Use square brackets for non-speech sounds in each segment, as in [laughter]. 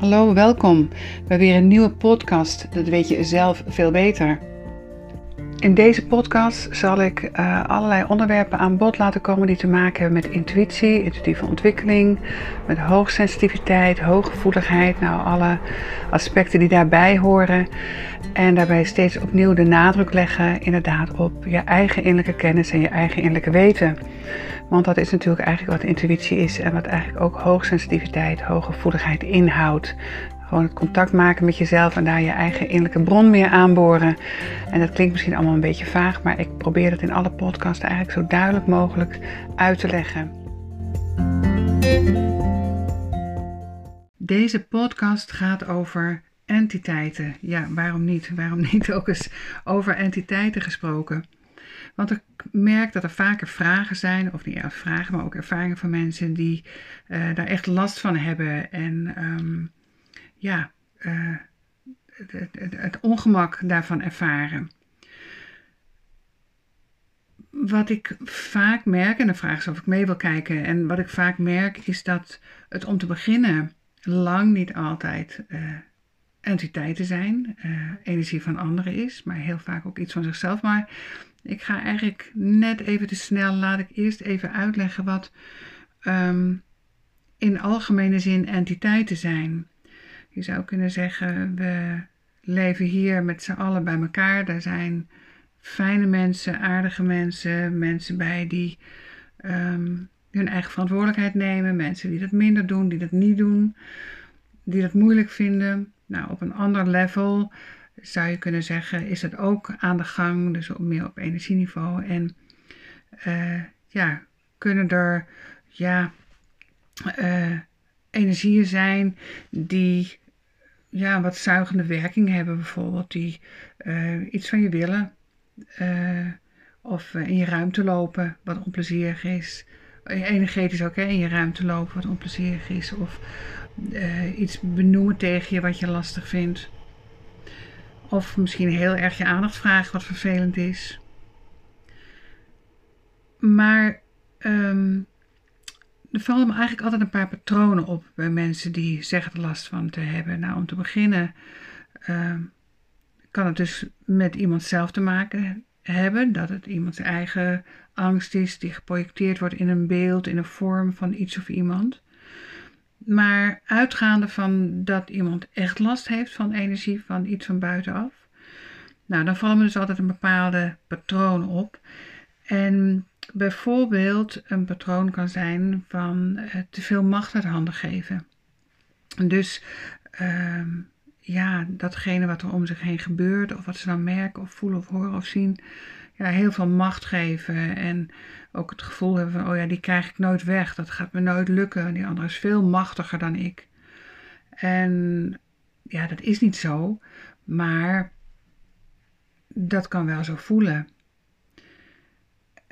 Hallo, welkom bij weer een nieuwe podcast. Dat weet je zelf veel beter. In deze podcast zal ik uh, allerlei onderwerpen aan bod laten komen die te maken hebben met intuïtie, intuïtieve ontwikkeling, met hoogsensitiviteit, hooggevoeligheid, nou alle aspecten die daarbij horen. En daarbij steeds opnieuw de nadruk leggen inderdaad op je eigen innerlijke kennis en je eigen innerlijke weten. Want dat is natuurlijk eigenlijk wat intuïtie is en wat eigenlijk ook hoogsensitiviteit, hooggevoeligheid inhoudt. Gewoon het contact maken met jezelf en daar je eigen innerlijke bron meer aanboren. En dat klinkt misschien allemaal een beetje vaag, maar ik probeer dat in alle podcasts eigenlijk zo duidelijk mogelijk uit te leggen. Deze podcast gaat over entiteiten. Ja, waarom niet? Waarom niet ook eens over entiteiten gesproken? Want ik merk dat er vaker vragen zijn, of niet vragen, maar ook ervaringen van mensen die uh, daar echt last van hebben. En um, ja, uh, het, het, het, ongemak daarvan ervaren. Wat ik vaak merk, en de vraag is of ik mee wil kijken, en wat ik vaak merk is dat het om te beginnen lang niet altijd uh, entiteiten zijn, uh, energie van anderen is, maar heel vaak ook iets van zichzelf. Maar ik ga eigenlijk net even te snel, laat ik eerst even uitleggen wat um, in algemene zin entiteiten zijn. Je zou kunnen zeggen, we leven hier met z'n allen bij elkaar. Daar zijn fijne mensen, aardige mensen, mensen bij die um, hun eigen verantwoordelijkheid nemen, mensen die dat minder doen, die dat niet doen, die dat moeilijk vinden. Nou, op een ander level zou je kunnen zeggen, is het ook aan de gang, dus op meer op energieniveau. En uh, ja, kunnen er ja, uh, energieën zijn die ja, wat zuigende werking hebben, bijvoorbeeld, die uh, iets van je willen. of in je ruimte lopen, wat onplezierig is. Energetisch ook, hè, in je ruimte lopen, wat onplezierig is. Of iets benoemen tegen je wat je lastig vindt. Of misschien heel erg je aandacht vragen wat vervelend is. Maar um, er vallen me eigenlijk altijd een paar patronen op bij mensen die zeggen er last van te hebben. Nou, om te beginnen um, kan het dus met iemand zelf te maken hebben. Dat het iemands eigen angst is die geprojecteerd wordt in een beeld, in een vorm van iets of iemand. Maar uitgaande van dat iemand echt last heeft van energie van iets van buitenaf. Nou, dan vallen me dus altijd een bepaalde patroon op. En bijvoorbeeld een patroon kan zijn van uh, te veel macht uit handen geven. Dus uh, ja, datgene wat er om zich heen gebeurt, of wat ze dan merken of voelen of horen of zien, ja, heel veel macht geven. En ook het gevoel hebben van, oh ja, die krijg ik nooit weg. Dat gaat me nooit lukken. Die andere is veel machtiger dan ik. En ja, dat is niet zo. Maar dat kan wel zo voelen.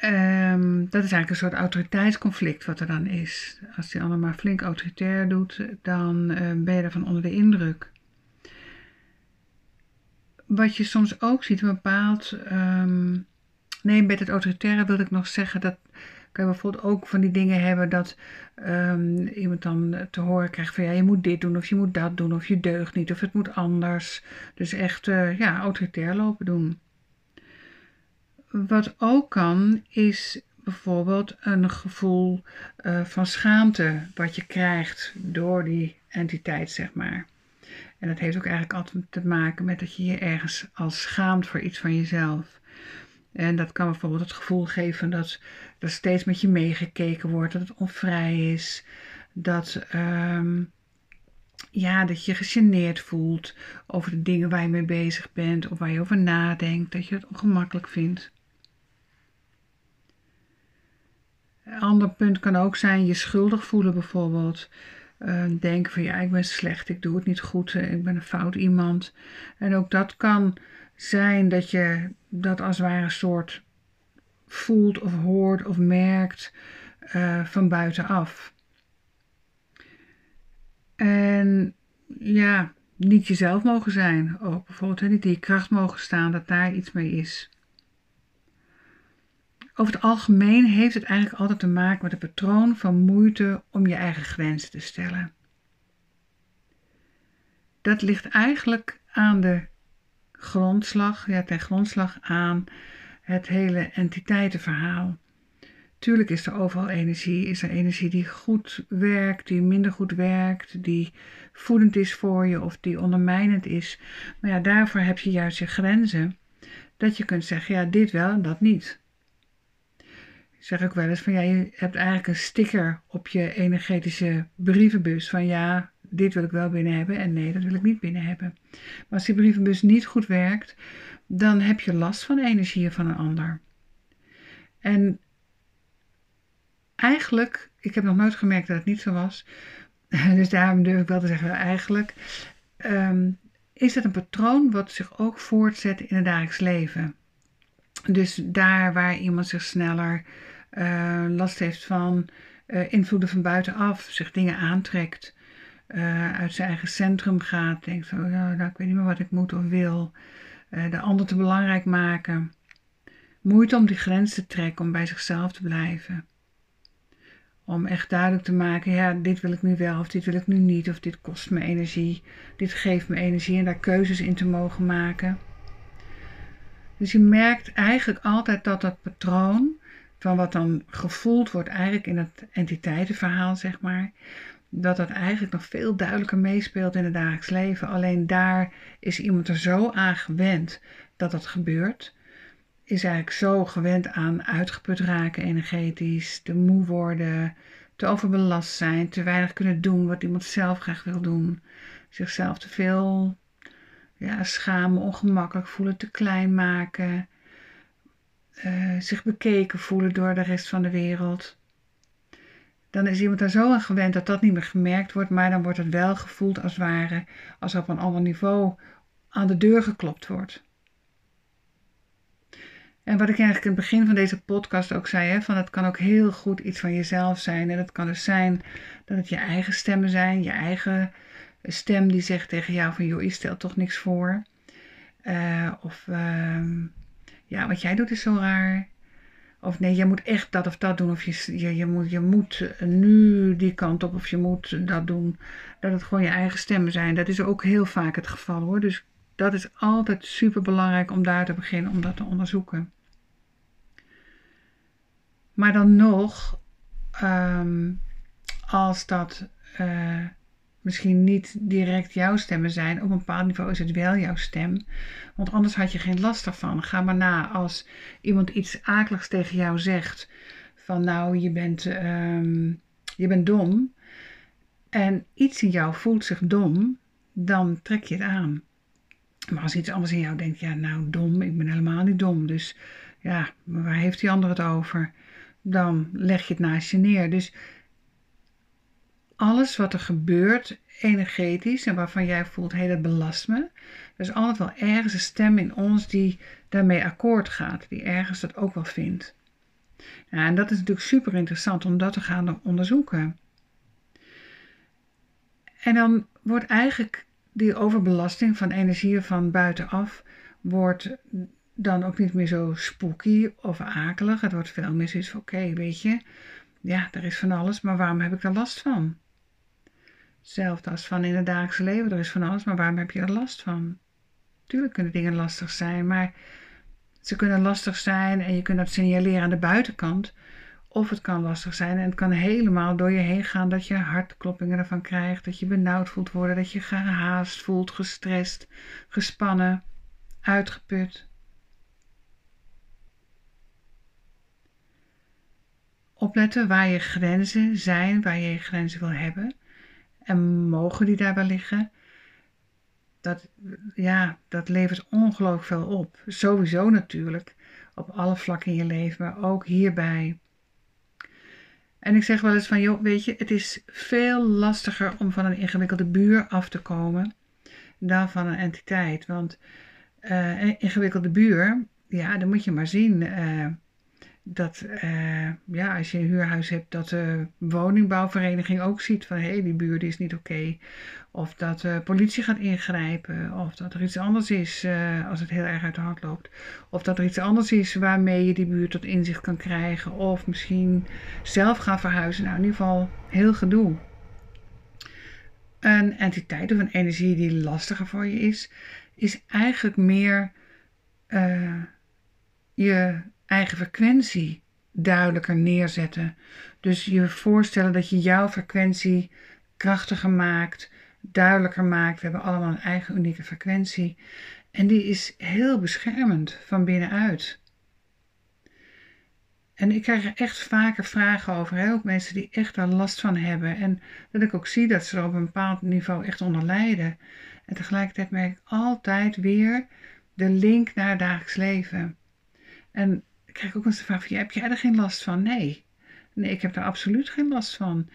Um, dat is eigenlijk een soort autoriteitsconflict wat er dan is. Als die ander maar flink autoritair doet, dan uh, ben je ervan onder de indruk. Wat je soms ook ziet, een bepaald um, Nee, met het autoritaire wil ik nog zeggen dat kan je bijvoorbeeld ook van die dingen hebben dat um, iemand dan te horen krijgt van ja, je moet dit doen of je moet dat doen of je deugt niet of het moet anders. Dus echt uh, ja, autoritair lopen doen. Wat ook kan is bijvoorbeeld een gevoel uh, van schaamte wat je krijgt door die entiteit, zeg maar. En dat heeft ook eigenlijk altijd te maken met dat je je ergens als schaamt voor iets van jezelf. En dat kan bijvoorbeeld het gevoel geven dat er steeds met je meegekeken wordt, dat het onvrij is, dat, um, ja, dat je gegeneerd voelt over de dingen waar je mee bezig bent of waar je over nadenkt, dat je het ongemakkelijk vindt. Een ander punt kan ook zijn je schuldig voelen bijvoorbeeld. Uh, denken van ja, ik ben slecht, ik doe het niet goed, eh, ik ben een fout iemand. En ook dat kan zijn dat je dat als het ware een soort voelt of hoort of merkt uh, van buitenaf. En ja, niet jezelf mogen zijn. Ook bijvoorbeeld hè, niet in je kracht mogen staan, dat daar iets mee is. Over het algemeen heeft het eigenlijk altijd te maken met een patroon van moeite om je eigen grenzen te stellen. dat ligt eigenlijk aan de grondslag, ja, ten grondslag aan het hele entiteitenverhaal. Tuurlijk is er overal energie. Is er energie die goed werkt, die minder goed werkt, die voedend is voor je of die ondermijnend is. Maar ja, daarvoor heb je juist je grenzen. Dat je kunt zeggen, ja, dit wel en dat niet. Zeg ook wel eens van, ja, je hebt eigenlijk een sticker op je energetische brievenbus van, ja, dit wil ik wel binnen hebben en nee, dat wil ik niet binnen hebben. Maar als die brievenbus niet goed werkt, dan heb je last van energieën van een ander. En eigenlijk, ik heb nog nooit gemerkt dat het niet zo was, [laughs] dus daarom durf ik wel te zeggen, eigenlijk, um, is het een patroon wat zich ook voortzet in het dagelijks leven. Dus daar waar iemand zich sneller uh, last heeft van uh, invloeden van buitenaf, zich dingen aantrekt, uh, uit zijn eigen centrum gaat, denkt zo, ja, nou, ik weet niet meer wat ik moet of wil, de ander te belangrijk maken, moeite om die grens te trekken, om bij zichzelf te blijven. Om echt duidelijk te maken, ja, dit wil ik nu wel of dit wil ik nu niet, of dit kost me energie, dit geeft me energie en daar keuzes in te mogen maken. Dus je merkt eigenlijk altijd dat dat patroon van wat dan gevoeld wordt eigenlijk in het entiteitenverhaal, zeg maar, dat dat eigenlijk nog veel duidelijker meespeelt in het dagelijks leven. Alleen daar is iemand er zo aan gewend dat dat gebeurt. Is eigenlijk zo gewend aan uitgeput raken energetisch, te moe worden, te overbelast zijn, te weinig kunnen doen wat iemand zelf graag wil doen. Zichzelf te veel ja, schamen, ongemakkelijk voelen, te klein maken. Uh, zich bekeken voelen door de rest van de wereld. Dan is iemand daar zo aan gewend dat dat niet meer gemerkt wordt, maar dan wordt het wel gevoeld als ware, als op een ander niveau aan de deur geklopt wordt. En wat ik eigenlijk in het begin van deze podcast ook zei, hè, van het kan ook heel goed iets van jezelf zijn. En het kan dus zijn dat het je eigen stemmen zijn, je eigen stem die zegt tegen jou van joh, je stelt toch niks voor. Uh, of uh, ja, wat jij doet is zo raar. Of nee, je moet echt dat of dat doen. Of je, je, je, moet, je moet nu die kant op. Of je moet dat doen. Dat het gewoon je eigen stemmen zijn. Dat is ook heel vaak het geval hoor. Dus dat is altijd super belangrijk om daar te beginnen. Om dat te onderzoeken. Maar dan nog. Um, als dat... Uh, misschien niet direct jouw stemmen zijn. Op een bepaald niveau is het wel jouw stem. Want anders had je geen last ervan. Ga maar na als iemand iets akeligs tegen jou zegt. Van nou, je bent, um, je bent dom. En iets in jou voelt zich dom. Dan trek je het aan. Maar als iets anders in jou denkt, ja nou dom, ik ben helemaal niet dom. Dus ja, waar heeft die ander het over? Dan leg je het naast je neer. Dus alles wat er gebeurt energetisch en waarvan jij voelt, hé, dat belast me. Er is altijd wel ergens een stem in ons die daarmee akkoord gaat, die ergens dat ook wel vindt. Ja, en dat is natuurlijk super interessant om dat te gaan onderzoeken. En dan wordt eigenlijk die overbelasting van energieën van buitenaf, wordt dan ook niet meer zo spooky of akelig. Het wordt veel meer zoiets van, oké, weet je, ja, er is van alles, maar waarom heb ik er last van? Hetzelfde als van in het dagelijks leven. Er is van alles, maar waarom heb je er last van? Tuurlijk kunnen dingen lastig zijn, maar ze kunnen lastig zijn en je kunt dat signaleren aan de buitenkant. Of het kan lastig zijn en het kan helemaal door je heen gaan dat je hartkloppingen ervan krijgt, dat je benauwd voelt worden, dat je gehaast voelt, gestrest, gespannen, uitgeput. Opletten waar je grenzen zijn, waar je je grenzen wil hebben en mogen die daar wel liggen. Dat, ja, dat levert ongelooflijk veel op. Sowieso natuurlijk. Op alle vlakken in je leven, maar ook hierbij. En ik zeg wel eens van, joh, weet je, het is veel lastiger om van een ingewikkelde buur af te komen dan van een entiteit. Want uh, een ingewikkelde buur, ja, dan moet je maar zien. Uh, dat uh, ja, als je een huurhuis hebt, dat de woningbouwvereniging ook ziet van hé, hey, die buurt is niet oké. Of dat de politie gaat ingrijpen. Of dat er iets anders is uh, als het heel erg uit de hand loopt. Of dat er iets anders is waarmee je die buurt tot inzicht kan krijgen. Of misschien zelf gaan verhuizen. Nou, in ieder geval heel gedoe. een entiteit of een energie die lastiger voor je is, is eigenlijk meer uh, je eigen frequentie duidelijker neerzetten. Dus je voorstellen dat je jouw frequentie krachtiger maakt, duidelijker maakt. We hebben allemaal een eigen unieke frequentie. En die is heel beschermend van binnenuit. En ik krijg er echt vaker vragen over, hè? ook mensen die echt daar last van hebben. En dat ik ook zie dat ze er op een bepaald niveau echt onder lijden. En tegelijkertijd merk ik altijd weer de link naar het dagelijks leven. En krijg ook eens de vraag van, heb jij er geen last van? Nee. Nee, ik heb er absoluut geen last van.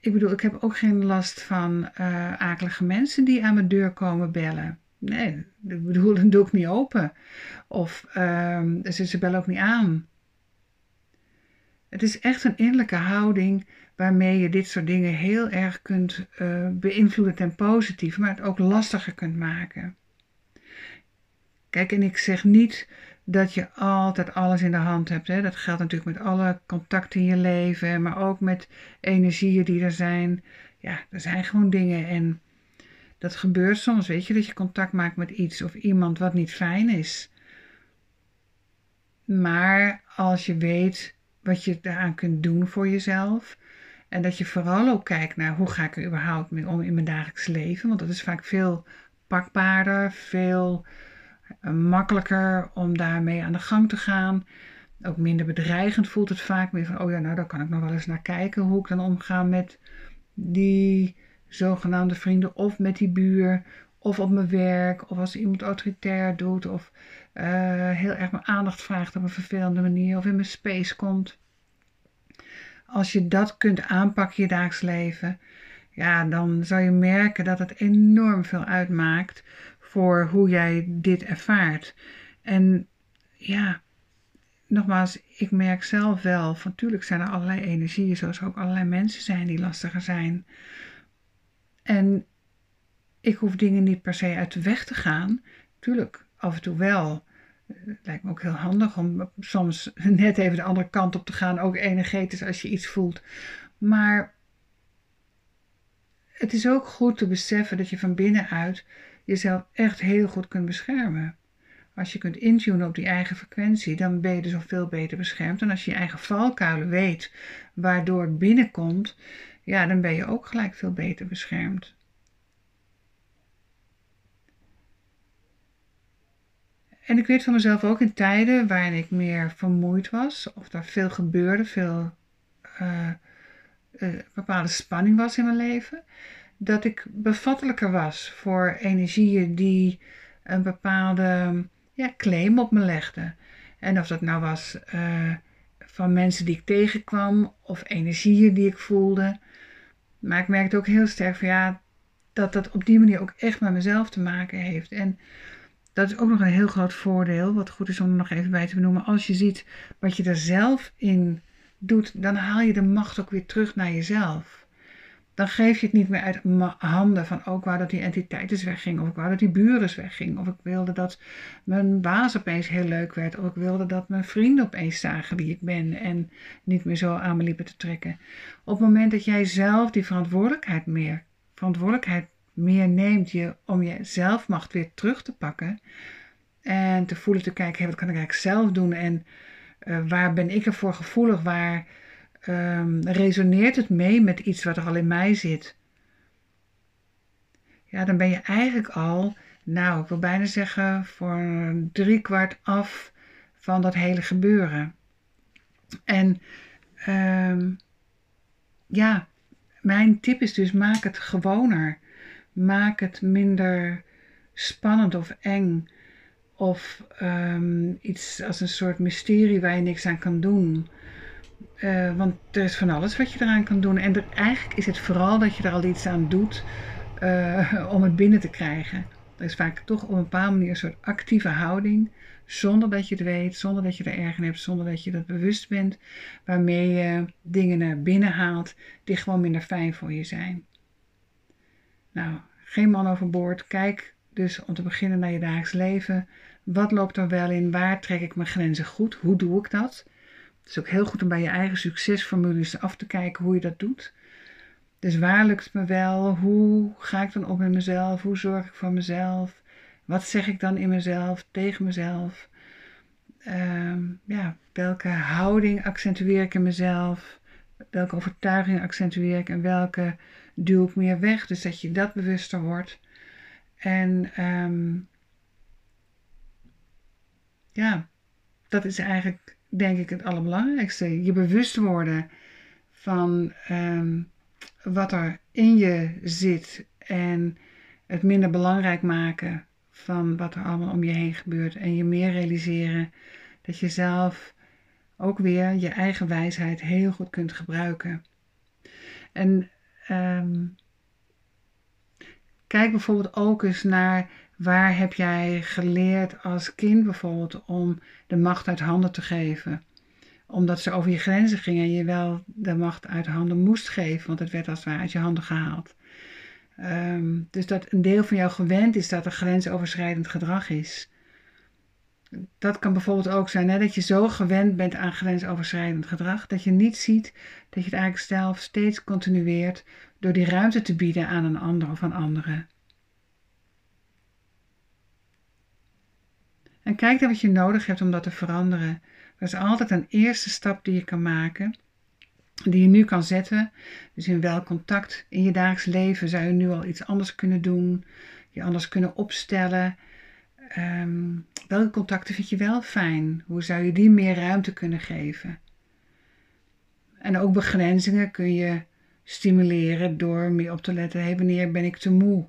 Ik bedoel, ik heb ook geen last van uh, akelige mensen die aan mijn deur komen bellen. Nee, ik bedoel, dan doe ik niet open. Of uh, ze bellen ook niet aan. Het is echt een innerlijke houding waarmee je dit soort dingen heel erg kunt uh, beïnvloeden ten positieve, maar het ook lastiger kunt maken. Kijk, en ik zeg niet dat je altijd alles in de hand hebt. Hè. Dat geldt natuurlijk met alle contacten in je leven, maar ook met energieën die er zijn. Ja, er zijn gewoon dingen en dat gebeurt soms, weet je, dat je contact maakt met iets of iemand wat niet fijn is. Maar als je weet wat je daaraan kunt doen voor jezelf. En dat je vooral ook kijkt naar hoe ga ik er überhaupt mee om in mijn dagelijks leven. Want dat is vaak veel pakbaarder, veel makkelijker om daarmee aan de gang te gaan. Ook minder bedreigend voelt het vaak. Meer van, oh ja, nou daar kan ik nog wel eens naar kijken hoe ik dan omga met die zogenaamde vrienden. Of met die buur. Of op mijn werk. Of als iemand autoritair doet. Of uh, heel erg mijn aandacht vraagt op een vervelende manier. Of in mijn space komt. Als je dat kunt aanpakken je dagelijks leven. Ja, dan zal je merken dat het enorm veel uitmaakt voor hoe jij dit ervaart. En ja, nogmaals, ik merk zelf wel, van zijn er allerlei energieën, zoals ook allerlei mensen zijn die lastiger zijn. En ik hoef dingen niet per se uit de weg te gaan. Tuurlijk, af en toe wel. Het lijkt me ook heel handig om soms net even de andere kant op te gaan, ook energetisch als je iets voelt. Maar het is ook goed te beseffen dat je van binnenuit jezelf echt heel goed kunt beschermen. Als je kunt intunen op die eigen frequentie, dan ben je dus al veel beter beschermd. En als je je eigen valkuilen weet waardoor het binnenkomt, ja, dan ben je ook gelijk veel beter beschermd. En ik weet van mezelf ook in tijden waarin ik meer vermoeid was, of er veel gebeurde, veel uh, uh, bepaalde spanning was in mijn leven, dat ik bevattelijker was voor energieën die een bepaalde ja, claim op me legden. En of dat nou was uh, van mensen die ik tegenkwam of energieën die ik voelde. Maar ik merkte ook heel sterk van ja, dat dat op die manier ook echt met mezelf te maken heeft. En dat is ook nog een heel groot voordeel, wat goed is om er nog even bij te benoemen. Als je ziet wat je er zelf in doet, dan haal je de macht ook weer terug naar jezelf dan geef je het niet meer uit handen van ook oh, wou dat die entiteit eens wegging, of ik wou dat die buren eens wegging, of ik wilde dat mijn baas opeens heel leuk werd, of ik wilde dat mijn vrienden opeens zagen wie ik ben en niet meer zo aan me liepen te trekken. Op het moment dat jij zelf die verantwoordelijkheid meer, verantwoordelijkheid meer neemt je, om je zelfmacht weer terug te pakken en te voelen, te kijken, wat kan ik eigenlijk zelf doen en uh, waar ben ik ervoor gevoelig, waar um, resoneert het mee met iets wat er al in mij zit? Ja, dan ben je eigenlijk al, nou, ik wil bijna zeggen, voor drie kwart af van dat hele gebeuren. En um, ja, mijn tip is dus: maak het gewoner. Maak het minder spannend of eng. Of um, iets als een soort mysterie waar je niks aan kan doen. Uh, want er is van alles wat je eraan kan doen. En eigenlijk is het vooral dat je er al iets aan doet uh, [laughs] om het binnen te krijgen. Er is vaak toch op een bepaalde manier een soort actieve houding. Zonder dat je het weet, zonder dat je er erg in hebt, zonder dat je dat bewust bent. Waarmee je dingen naar binnen haalt die gewoon minder fijn voor je zijn. Nou, geen man overboord. Kijk dus om te beginnen naar je dagelijks leven. Wat loopt er wel in? Waar trek ik mijn grenzen goed? Hoe doe ik dat? Het is ook heel goed om bij je eigen succesformules af te kijken hoe je dat doet. Dus waar lukt het me wel? Hoe ga ik dan op met mezelf? Hoe zorg ik voor mezelf? Wat zeg ik dan in mezelf, tegen mezelf? Ehm, ja, welke houding accentueer ik in mezelf? Welke overtuiging accentueer ik en welke duw ik meer weg? Dus dat je dat bewuster wordt. En ehm, ja, dat is eigenlijk denk ik het allerbelangrijkste. Je bewust worden van ehm, wat er in je zit en het minder belangrijk maken van wat er allemaal om je heen gebeurt. En je meer realiseren dat je zelf ook weer je eigen wijsheid heel goed kunt gebruiken. En ehm, kijk bijvoorbeeld ook eens naar waar heb jij geleerd als kind bijvoorbeeld om de macht uit handen te geven. Omdat ze over je grenzen gingen en je wel de macht uit handen moest geven, want het werd als het ware uit je handen gehaald. Ehm, dus dat een deel van jou gewend is dat er grensoverschrijdend gedrag is. Dat kan bijvoorbeeld ook zijn hè, dat je zo gewend bent aan grensoverschrijdend gedrag dat je niet ziet dat je het eigenlijk zelf steeds continueert door die ruimte te bieden aan een ander of aan anderen. En kijk dan wat je nodig hebt om dat te veranderen. Dat is altijd een eerste stap die je kan maken die je nu kan zetten. Dus in welk contact in je dagelijks leven zou je nu al iets anders kunnen doen, je anders kunnen opstellen. Ehm, welke contacten vind je wel fijn? Hoe zou je die meer ruimte kunnen geven? En ook begrenzingen kun je stimuleren door meer op te letten. Hey, wanneer ben ik te moe?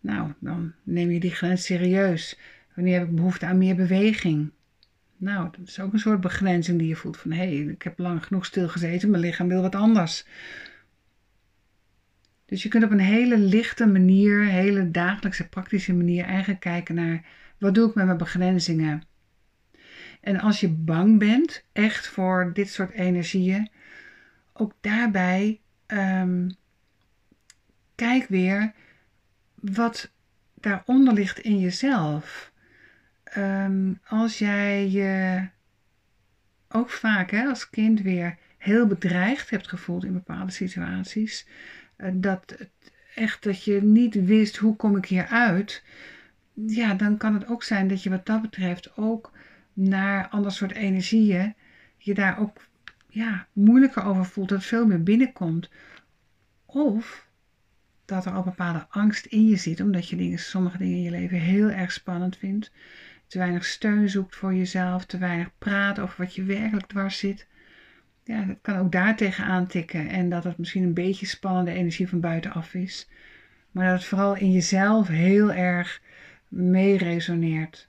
Nou, dan neem je die grens serieus. Wanneer heb ik behoefte aan meer beweging? Nou, dat is ook een soort begrenzing die je voelt van hé, hey, ik heb lang genoeg stilgezeten, mijn lichaam wil wat anders. Dus je kunt op een hele lichte manier, hele dagelijkse praktische manier eigenlijk kijken naar wat doe ik met mijn begrenzingen. En als je bang bent, echt voor dit soort energieën, ook daarbij um, kijk weer wat daaronder ligt in jezelf. Ehm, als jij je ook vaak hè, als kind weer heel bedreigd hebt gevoeld in bepaalde situaties, uh, dat het echt dat je niet wist hoe kom ik hier uit, ja, dan kan het ook zijn dat je wat dat betreft ook naar ander soort energieën je daar ook ja, moeilijker over voelt, dat veel meer binnenkomt. Of dat er al bepaalde angst in je zit, omdat je dingen, sommige dingen in je leven heel erg spannend vindt te weinig steun zoekt voor jezelf, te weinig praat over wat je werkelijk dwars zit. Ja, dat kan ook daar tegen aantikken en dat het misschien een beetje spannende energie van buitenaf is. Maar dat het vooral in jezelf heel erg mee resoneert.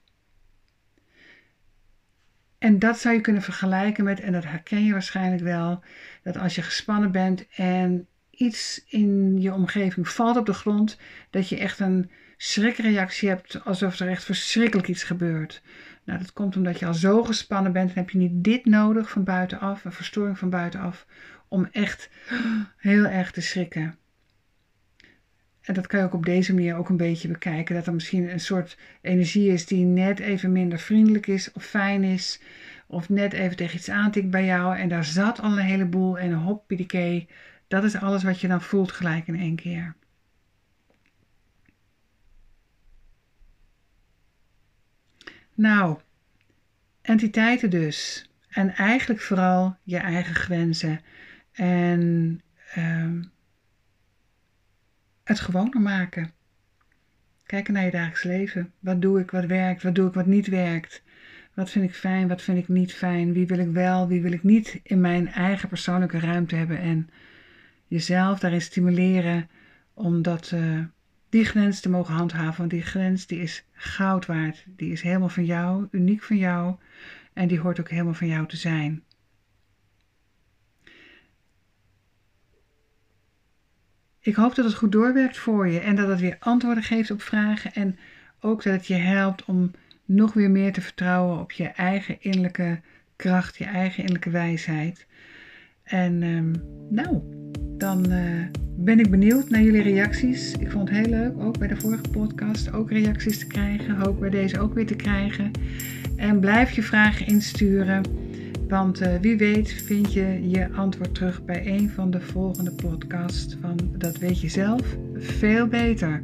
En dat zou je kunnen vergelijken met, en dat herken je waarschijnlijk wel, dat als je gespannen bent en iets in je omgeving valt op de grond, dat je echt een schrikreactie hebt alsof er echt verschrikkelijk iets gebeurt. Nou, dat komt omdat je al zo gespannen bent en heb je niet dit nodig van buitenaf, een verstoring van buitenaf, om echt heel erg te schrikken. En dat kan je ook op deze manier ook een beetje bekijken. Dat er misschien een soort energie is die net even minder vriendelijk is of fijn is. Of net even tegen iets aantikt bij jou. En daar zat al een heleboel en hoppidikee. Dat is alles wat je dan voelt gelijk in één keer. Nou, entiteiten dus. En eigenlijk vooral je eigen grenzen. En uh, het gewoner maken. Kijken naar je dagelijks leven. Wat doe ik, wat werkt, wat doe ik, wat niet werkt. Wat vind ik fijn, wat vind ik niet fijn. Wie wil ik wel, wie wil ik niet in mijn eigen persoonlijke ruimte hebben. En jezelf daarin stimuleren om dat uh, die grens te mogen handhaven. Want die grens die is goud waard. Die is helemaal van jou, uniek van jou. En die hoort ook helemaal van jou te zijn. Ik hoop dat het goed doorwerkt voor je en dat het weer antwoorden geeft op vragen. En ook dat het je helpt om nog weer meer te vertrouwen op je eigen innerlijke kracht, je eigen innerlijke wijsheid. En um, nou, dan uh, ben ik benieuwd naar jullie reacties. Ik vond het heel leuk, ook bij de vorige podcast, ook reacties te krijgen. Hoop bij deze ook weer te krijgen. En blijf je vragen insturen. Want uh, wie weet vind je je antwoord terug bij een van de volgende podcasts van Dat weet je zelf veel beter.